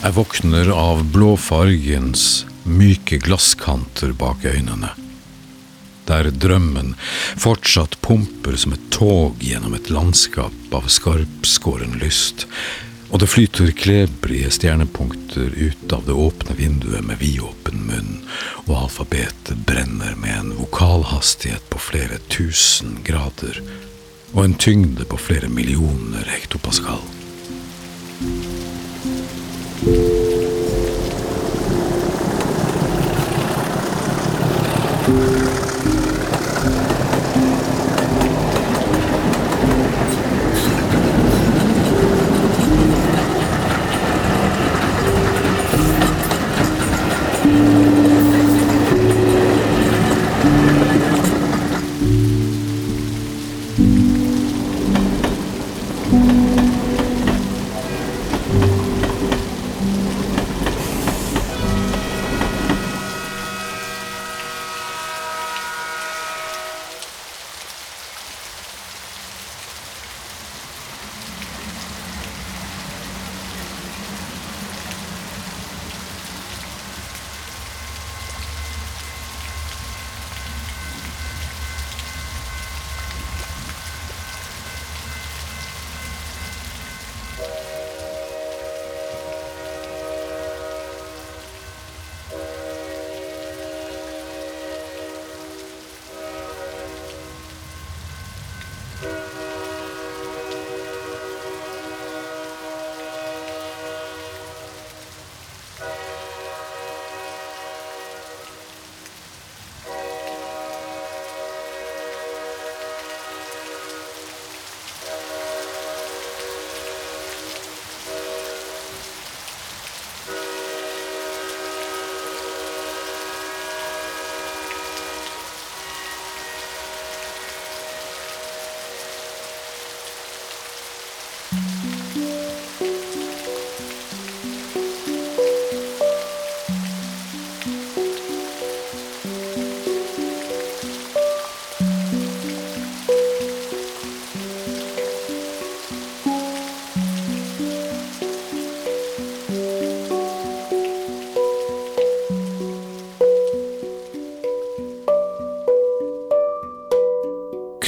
Jeg våkner av blåfargens myke glasskanter bak øynene. Der drømmen fortsatt pumper som et tog gjennom et landskap av skarpskåren lyst, og det flyter klebrige stjernepunkter ut av det åpne vinduet med vidåpen munn, og alfabetet brenner med en vokalhastighet på flere tusen grader, og en tyngde på flere millioner hektopascal. Thank you.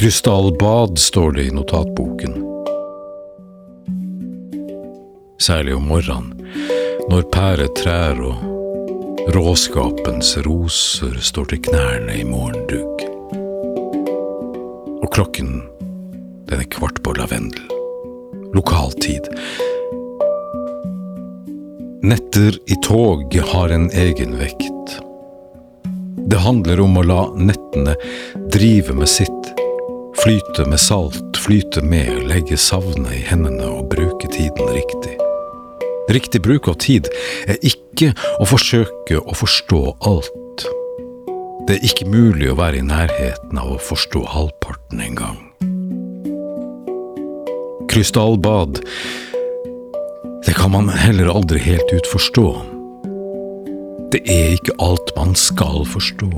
Krystallbad står det i notatboken. Særlig om morgenen, når pæretrær og råskapens roser står til knærne i morgendugg. Og klokken, den er kvart på lavendel. Lokaltid. Netter i tog har en egen vekt. Det handler om å la nettene drive med sitt Flyte med salt, flyte med, legge savnet i hendene og bruke tiden riktig. Riktig bruk av tid er ikke å forsøke å forstå alt. Det er ikke mulig å være i nærheten av å forstå halvparten engang. Krystallbad, det kan man heller aldri helt ut forstå. Det er ikke alt man skal forstå.